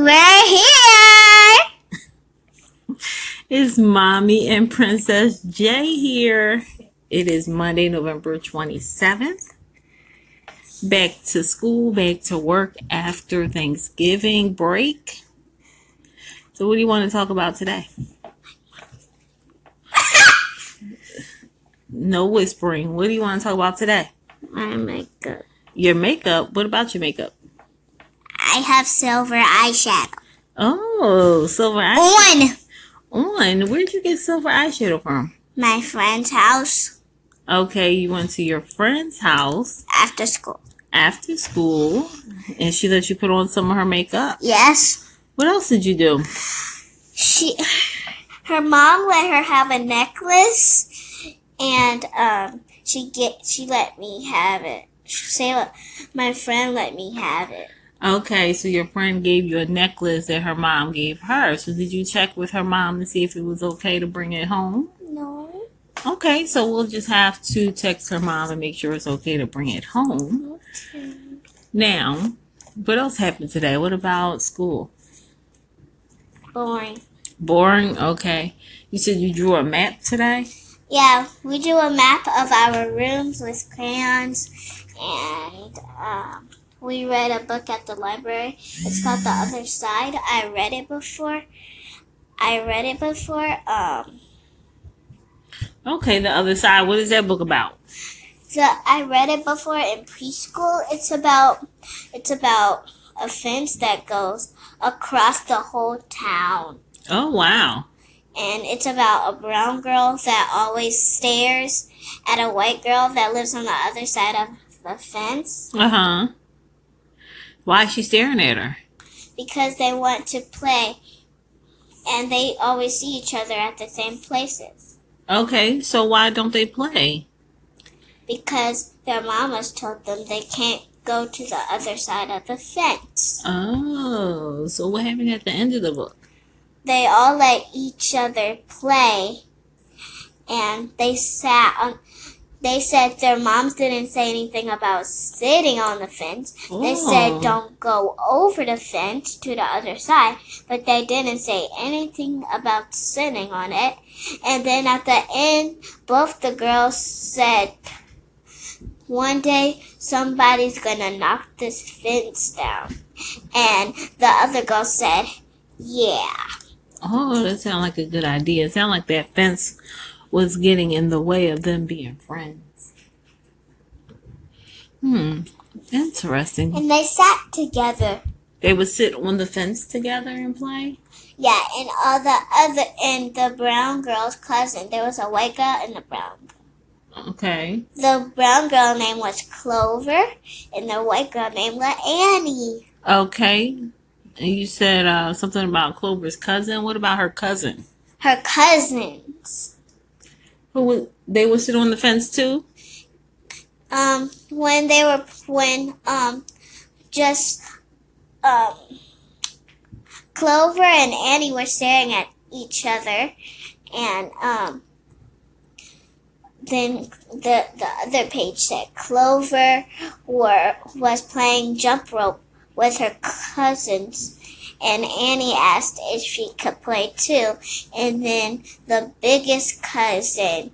we're here. It's Mommy and Princess J here. It is Monday, November 27th. Back to school, back to work after Thanksgiving break. So, what do you want to talk about today? No whispering. What do you want to talk about today? My makeup. Your makeup. What about your makeup? I have silver eyeshadow. Oh, silver eyeshadow. On On. Where'd you get silver eyeshadow from? my friend's house Okay, you went to your friend's house after school. after school and she let you put on some of her makeup. Yes. What else did you do? She, her mom let her have a necklace, and um, she get she let me have it. Say, my friend let me have it. Okay, so your friend gave you a necklace that her mom gave her. So did you check with her mom to see if it was okay to bring it home? No. Okay, so we'll just have to text her mom and make sure it's okay to bring it home. Okay. Now, what else happened today? What about school? Boring. Boring? Okay. You said you drew a map today? Yeah, we drew a map of our rooms with crayons, and um, we read a book at the library. It's called The Other Side. I read it before. I read it before. Um, Okay, the other side. What is that book about? so I read it before in preschool. It's about it's about a fence that goes across the whole town. Oh, wow. and it's about a brown girl that always stares at a white girl that lives on the other side of the fence Uh huh. Why is she staring at her? because they want to play and they always see each other at the same places Okay, so why don't they play? because their mamas told them they can't go to the other side of the fence. Oh, so what happened at the end of the book? They all let each other play and they sat on they said their moms didn't say anything about sitting on the fence. They Oh. said don't go over the fence to the other side, but they didn't say anything about sitting on it. And then at the end, both the girls said, one day somebody's gonna knock this fence down. And the other girl said, yeah. Oh, that sounds like a good idea. It sounds like that fence was getting in the way of them being friends. Hmm, interesting. And they sat together. They would sit on the fence together and play? Yeah, and all the other, and the brown girl's cousin, there was a white girl and a brown girl. Okay. The brown girl name was Clover, and the white girl name was Annie. Okay. And you said uh, something about Clover's cousin. What about her cousin? Her cousins. They would sit on the fence too? Um, when they were, when, um, just, um, Clover and Annie were staring at each other, and, um, then the the other page said Clover were was playing jump rope with her cousins, and Annie asked if she could play too, and then the biggest cousin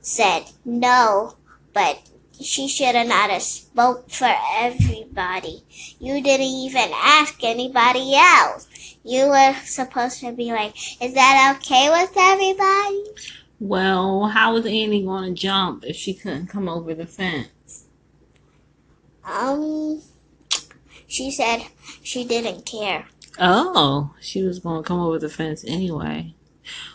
said no, but she should have not have spoke for everybody. You didn't even ask anybody else. You were supposed to be like, is that okay with everybody? Well, how was Annie going to jump if she couldn't come over the fence? Um, she said she didn't care. Oh, she was going to come over the fence anyway.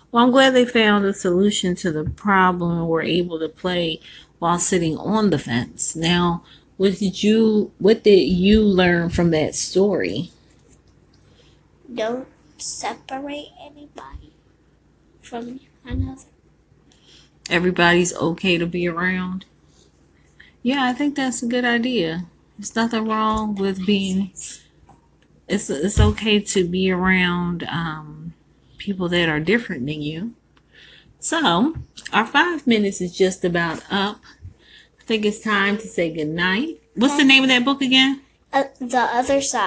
Well, I'm glad they found a solution to the problem and were able to play while sitting on the fence. Now, what did you what did you learn from that story? Don't separate anybody from another. Everybody's okay to be around. Yeah, I think that's a good idea. There's nothing wrong with being. It's it's okay to be around um, people that are different than you. So our five minutes is just about up. I think it's time to say good night. What's the name of that book again? Uh, the other side.